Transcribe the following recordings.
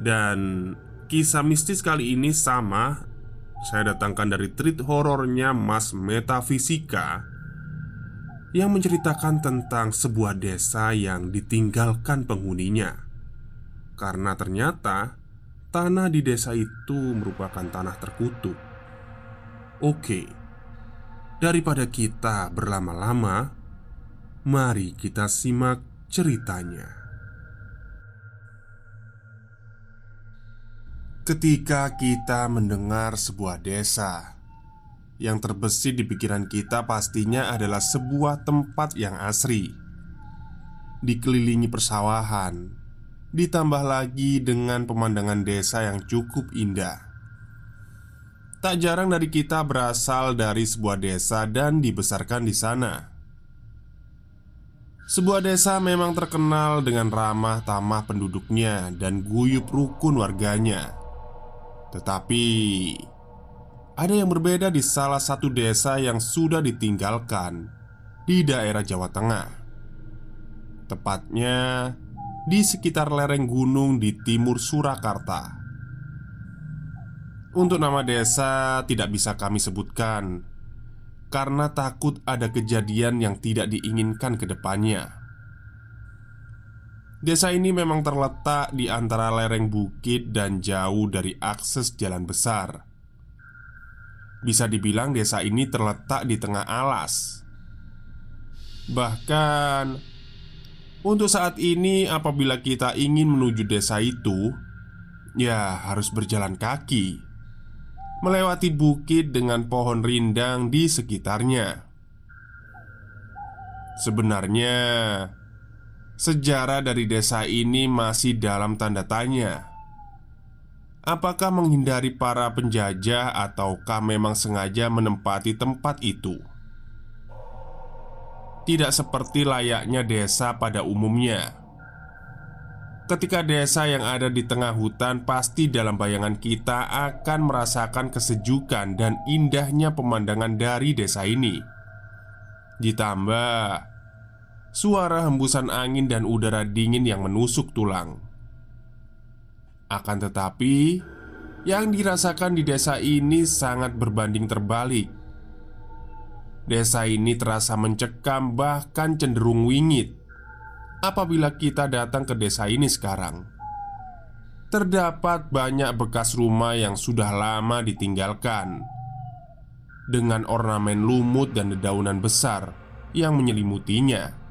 dan kisah mistis kali ini sama. Saya datangkan dari treat horornya Mas Metafisika Yang menceritakan tentang sebuah desa yang ditinggalkan penghuninya. Karena ternyata Tanah di desa itu merupakan tanah terkutuk. Oke Daripada kita berlama-lama Mari kita simak ceritanya Ketika kita mendengar sebuah desa yang terbesit di pikiran kita, pastinya adalah sebuah tempat yang asri, dikelilingi persawahan, ditambah lagi dengan pemandangan desa yang cukup indah. Tak jarang dari kita berasal dari sebuah desa dan dibesarkan di sana. Sebuah desa memang terkenal dengan ramah tamah penduduknya dan guyup rukun warganya. Tetapi ada yang berbeda di salah satu desa yang sudah ditinggalkan di daerah Jawa Tengah. Tepatnya di sekitar lereng gunung di timur Surakarta. Untuk nama desa tidak bisa kami sebutkan karena takut ada kejadian yang tidak diinginkan ke depannya. Desa ini memang terletak di antara lereng bukit dan jauh dari akses jalan besar. Bisa dibilang, desa ini terletak di tengah alas. Bahkan untuk saat ini, apabila kita ingin menuju desa itu, ya harus berjalan kaki, melewati bukit dengan pohon rindang di sekitarnya. Sebenarnya, Sejarah dari desa ini masih dalam tanda tanya. Apakah menghindari para penjajah, ataukah memang sengaja menempati tempat itu? Tidak seperti layaknya desa pada umumnya. Ketika desa yang ada di tengah hutan, pasti dalam bayangan kita akan merasakan kesejukan dan indahnya pemandangan dari desa ini. Ditambah suara hembusan angin dan udara dingin yang menusuk tulang. Akan tetapi, yang dirasakan di desa ini sangat berbanding terbalik. Desa ini terasa mencekam, bahkan cenderung wingit. Apabila kita datang ke desa ini sekarang, terdapat banyak bekas rumah yang sudah lama ditinggalkan dengan ornamen lumut dan dedaunan besar yang menyelimutinya.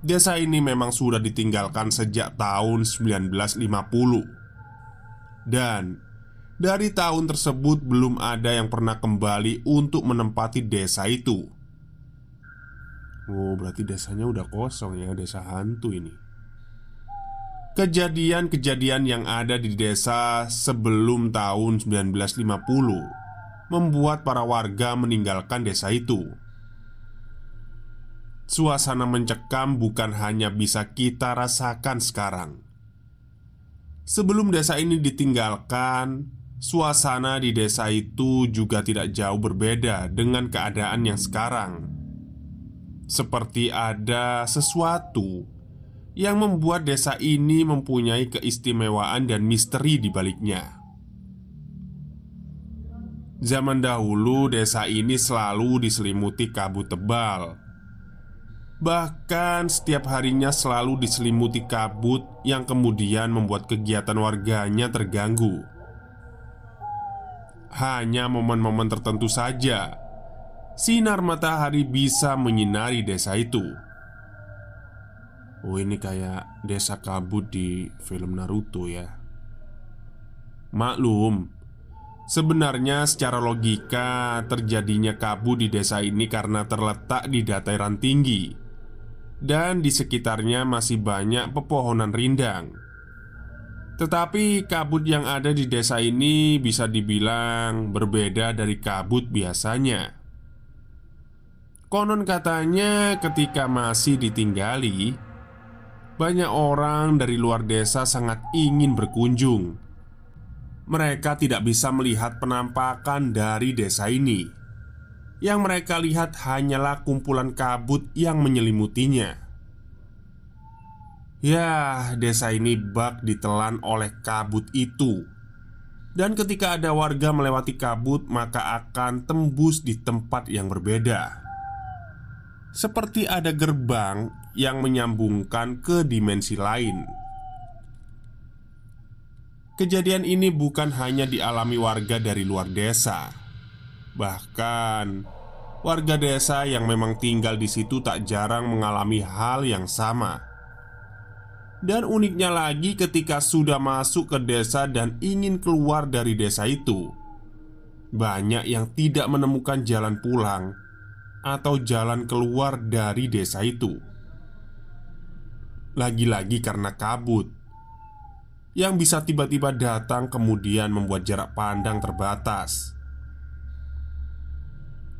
Desa ini memang sudah ditinggalkan sejak tahun 1950 Dan dari tahun tersebut belum ada yang pernah kembali untuk menempati desa itu. Oh berarti desanya udah kosong ya desa hantu ini. Kejadian-kejadian yang ada di desa sebelum tahun 1950 membuat para warga meninggalkan desa itu. Suasana mencekam bukan hanya bisa kita rasakan sekarang. Sebelum desa ini ditinggalkan, suasana di desa itu juga tidak jauh berbeda dengan keadaan yang sekarang. Seperti ada sesuatu yang membuat desa ini mempunyai keistimewaan dan misteri di baliknya. Zaman dahulu, desa ini selalu diselimuti kabut tebal Bahkan setiap harinya selalu diselimuti kabut yang kemudian membuat kegiatan warganya terganggu. Hanya momen-momen tertentu saja sinar matahari bisa menyinari desa itu. Oh, ini kayak desa kabut di film Naruto ya. Maklum, sebenarnya secara logika terjadinya kabut di desa ini karena terletak di dataran tinggi dan di sekitarnya masih banyak pepohonan rindang. Tetapi kabut yang ada di desa ini bisa dibilang berbeda dari kabut biasanya. Konon katanya, ketika masih ditinggali, banyak orang dari luar desa sangat ingin berkunjung. Mereka tidak bisa melihat penampakan dari desa ini yang mereka lihat hanyalah kumpulan kabut yang menyelimutinya. Ya, desa ini bak ditelan oleh kabut itu. Dan ketika ada warga melewati kabut, maka akan tembus di tempat yang berbeda. Seperti ada gerbang yang menyambungkan ke dimensi lain. Kejadian ini bukan hanya dialami warga dari luar desa, Bahkan warga desa yang memang tinggal di situ tak jarang mengalami hal yang sama. Dan uniknya lagi, ketika sudah masuk ke desa dan ingin keluar dari desa itu, banyak yang tidak menemukan jalan pulang atau jalan keluar dari desa itu. Lagi-lagi karena kabut yang bisa tiba-tiba datang, kemudian membuat jarak pandang terbatas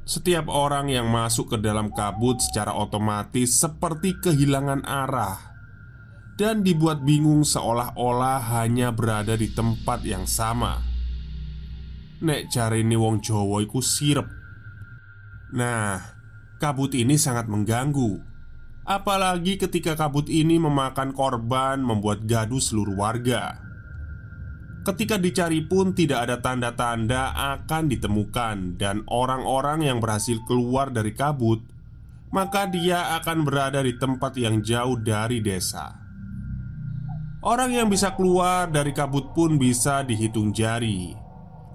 setiap orang yang masuk ke dalam kabut secara otomatis seperti kehilangan arah dan dibuat bingung seolah-olah hanya berada di tempat yang sama. Nek cari ini wong Jawa iku sirep. Nah, kabut ini sangat mengganggu. Apalagi ketika kabut ini memakan korban membuat gaduh seluruh warga. Ketika dicari pun tidak ada tanda-tanda akan ditemukan Dan orang-orang yang berhasil keluar dari kabut Maka dia akan berada di tempat yang jauh dari desa. Orang yang bisa keluar dari kabut pun bisa dihitung jari.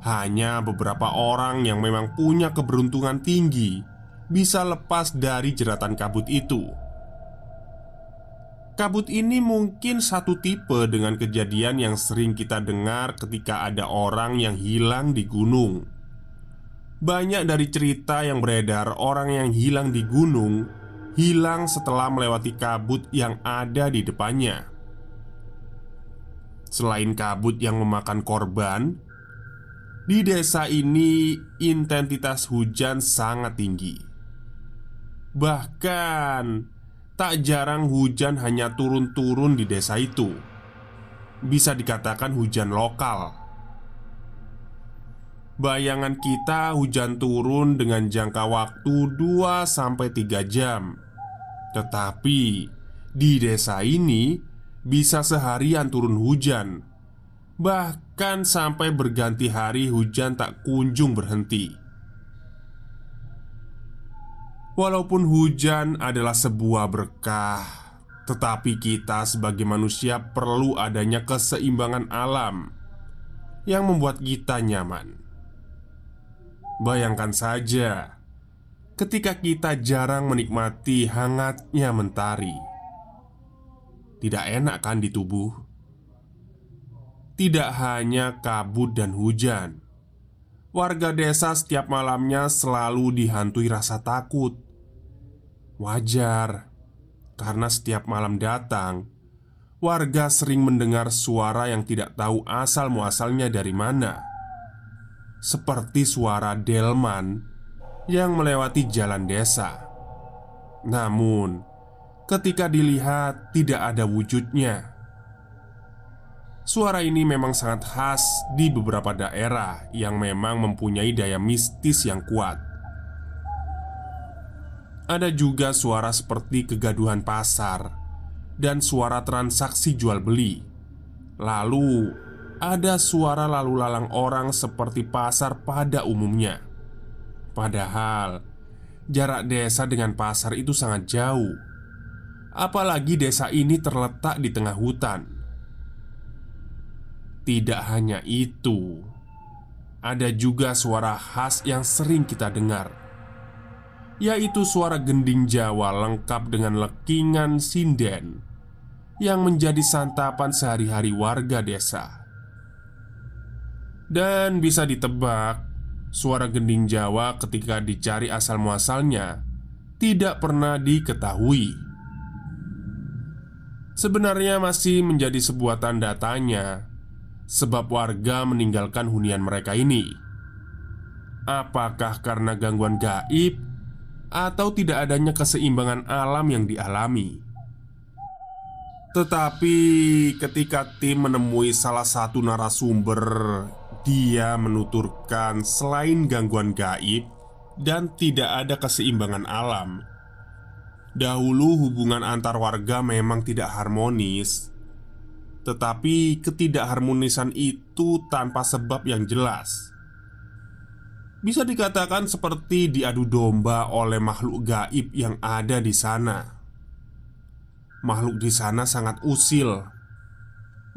Hanya beberapa orang yang memang punya keberuntungan tinggi Bisa lepas dari jeratan kabut itu Kabut ini mungkin satu tipe dengan kejadian yang sering kita dengar ketika ada orang yang hilang di gunung. Banyak dari cerita yang beredar, orang yang hilang di gunung hilang setelah melewati kabut yang ada di depannya. Selain kabut yang memakan korban, di desa ini intensitas hujan sangat tinggi. Bahkan Tak jarang hujan hanya turun-turun di desa itu. Bisa dikatakan hujan lokal. Bayangan kita hujan turun dengan jangka waktu 2-3 jam. Tetapi di desa ini bisa seharian turun hujan. Bahkan sampai berganti hari hujan tak kunjung berhenti Walaupun hujan adalah sebuah berkah, tetapi kita sebagai manusia perlu adanya keseimbangan alam yang membuat kita nyaman. Bayangkan saja, ketika kita jarang menikmati hangatnya mentari, tidak enak kan di tubuh. Tidak hanya kabut dan hujan, warga desa setiap malamnya selalu dihantui rasa takut Wajar, karena setiap malam datang, warga sering mendengar suara yang tidak tahu asal muasalnya dari mana. seperti suara delman yang melewati jalan desa. Namun, ketika dilihat, tidak ada wujudnya. Suara ini memang sangat khas di beberapa daerah yang memang mempunyai daya mistis yang kuat. Ada juga suara seperti kegaduhan pasar dan suara transaksi jual beli. Lalu, ada suara lalu lalang orang seperti pasar pada umumnya. Padahal, jarak desa dengan pasar itu sangat jauh. Apalagi desa ini terletak di tengah hutan. Tidak hanya itu, ada juga suara khas yang sering kita dengar yaitu suara gending Jawa lengkap dengan lekingan sinden yang menjadi santapan sehari-hari warga desa. Dan bisa ditebak, suara gending Jawa ketika dicari asal muasalnya tidak pernah diketahui. Sebenarnya masih menjadi sebuah tanda tanya, sebab warga meninggalkan hunian mereka ini. Apakah karena gangguan gaib atau tidak adanya keseimbangan alam yang dialami. Tetapi ketika tim menemui salah satu narasumber, dia menuturkan selain gangguan gaib dan tidak ada keseimbangan alam. Dahulu hubungan antar warga memang tidak harmonis, tetapi ketidakharmonisan itu tanpa sebab yang jelas bisa dikatakan seperti diadu domba oleh makhluk gaib yang ada di sana. Makhluk di sana sangat usil,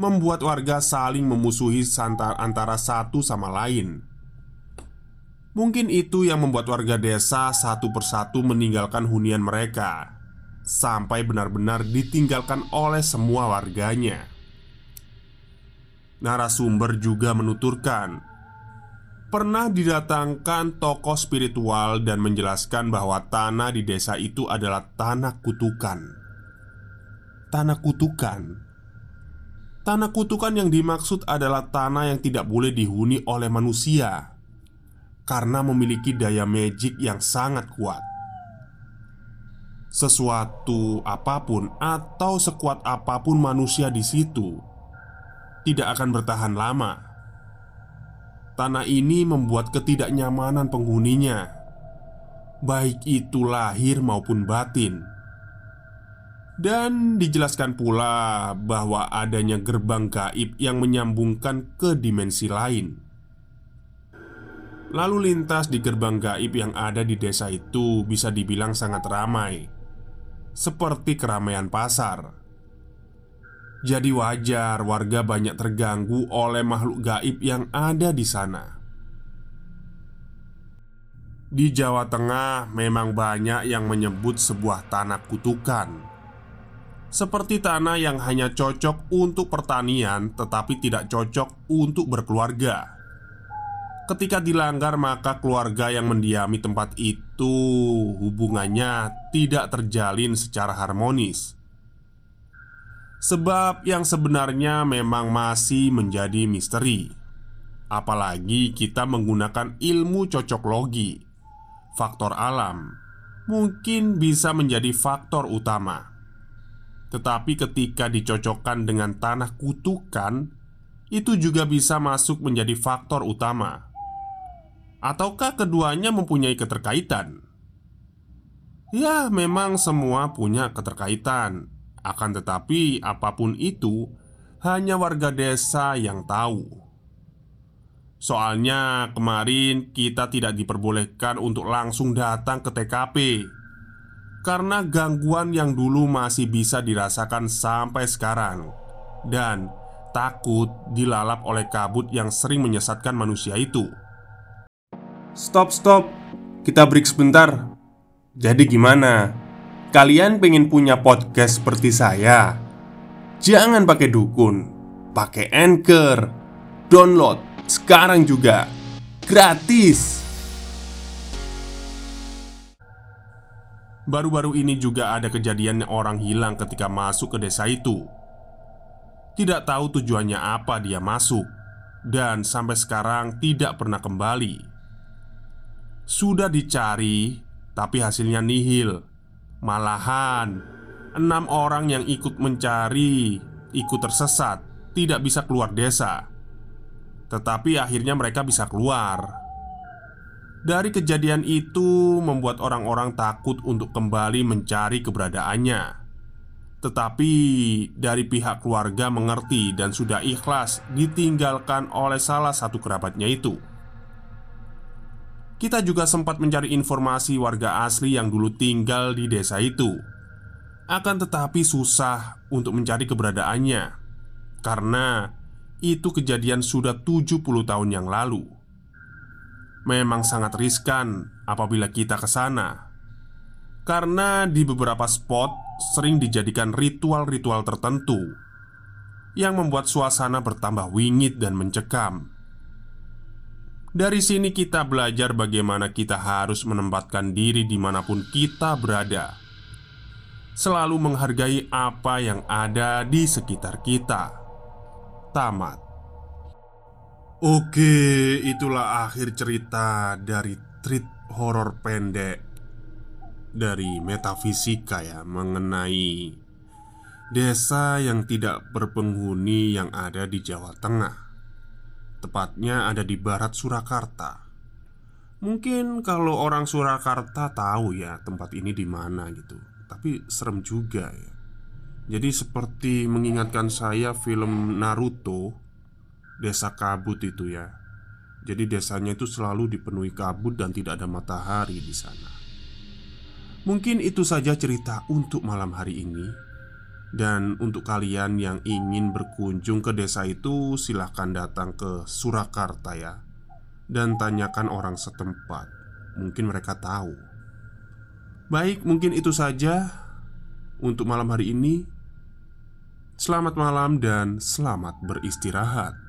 membuat warga saling memusuhi antara satu sama lain. Mungkin itu yang membuat warga desa satu persatu meninggalkan hunian mereka sampai benar-benar ditinggalkan oleh semua warganya. Narasumber juga menuturkan pernah didatangkan tokoh spiritual dan menjelaskan bahwa tanah di desa itu adalah tanah kutukan. Tanah kutukan, tanah kutukan yang dimaksud adalah tanah yang tidak boleh dihuni oleh manusia karena memiliki daya magic yang sangat kuat. Sesuatu apa pun atau sekuat apa pun manusia di situ tidak akan bertahan lama Tanah ini membuat ketidaknyamanan penghuninya, baik itu lahir maupun batin. Dan dijelaskan pula bahwa adanya gerbang gaib yang menyambungkan ke dimensi lain. Lalu lintas di gerbang gaib yang ada di desa itu bisa dibilang sangat ramai, seperti keramaian pasar. Jadi wajar warga banyak terganggu oleh makhluk gaib yang ada di sana. Di Jawa Tengah memang banyak yang menyebut sebuah tanah kutukan. Seperti tanah yang hanya cocok untuk pertanian tetapi tidak cocok untuk berkeluarga. Ketika dilanggar maka keluarga yang mendiami tempat itu hubungannya tidak terjalin secara harmonis Sebab yang sebenarnya memang masih menjadi misteri. Apalagi kita menggunakan ilmu cocok logi Faktor alam Mungkin bisa menjadi faktor utama. Tetapi ketika dicocokkan dengan tanah kutukan Itu juga bisa masuk menjadi faktor utama. Ataukah keduanya mempunyai keterkaitan? Ya, memang semua punya keterkaitan akan tetapi, apa pun itu hanya warga desa yang tahu. Soalnya, kemarin kita tidak diperbolehkan untuk langsung datang ke TKP karena gangguan yang dulu masih bisa dirasakan sampai sekarang, dan takut dilalap oleh kabut yang sering menyesatkan manusia itu. Stop, stop, kita break sebentar. Jadi, gimana? Kalian pengen punya podcast seperti saya? Jangan pakai dukun, pakai anchor, download sekarang juga gratis. Baru-baru ini juga ada kejadian orang hilang ketika masuk ke desa itu. Tidak tahu tujuannya apa dia masuk. dan sampai sekarang tidak pernah kembali. Sudah dicari, tapi hasilnya nihil. Malahan, enam orang yang ikut mencari ikut tersesat, tidak bisa keluar desa. Tetapi akhirnya mereka bisa keluar. Dari kejadian itu membuat orang-orang takut untuk kembali mencari keberadaannya. Tetapi dari pihak keluarga mengerti dan sudah ikhlas ditinggalkan oleh salah satu kerabatnya itu. Kita juga sempat mencari informasi warga asli yang dulu tinggal di desa itu. Akan tetapi susah untuk mencari keberadaannya Karena itu kejadian sudah 70 tahun yang lalu memang sangat riskan apabila kita ke sana. Karena di beberapa spot sering dijadikan ritual-ritual tertentu yang membuat suasana bertambah wingit dan mencekam. Dari sini kita belajar bagaimana kita harus menempatkan diri di mana pun kita berada. Selalu menghargai apa yang ada di sekitar kita. Tamat. Oke, itulah akhir cerita dari treat horor pendek dari metafisika ya mengenai desa yang tidak berpenghuni yang ada di Jawa Tengah. Tepatnya ada di barat Surakarta. Mungkin kalau orang Surakarta tahu ya tempat ini di mana gitu. Tapi serem juga ya. Jadi seperti mengingatkan saya film Naruto desa kabut itu ya. Jadi desanya itu selalu dipenuhi kabut dan tidak ada matahari di sana. Mungkin itu saja cerita untuk malam hari ini. Dan untuk kalian yang ingin berkunjung ke desa itu silahkan datang ke Surakarta ya. Dan tanyakan orang setempat. Mungkin mereka tahu. Baik, mungkin itu saja Untuk malam hari ini. Selamat malam dan selamat beristirahat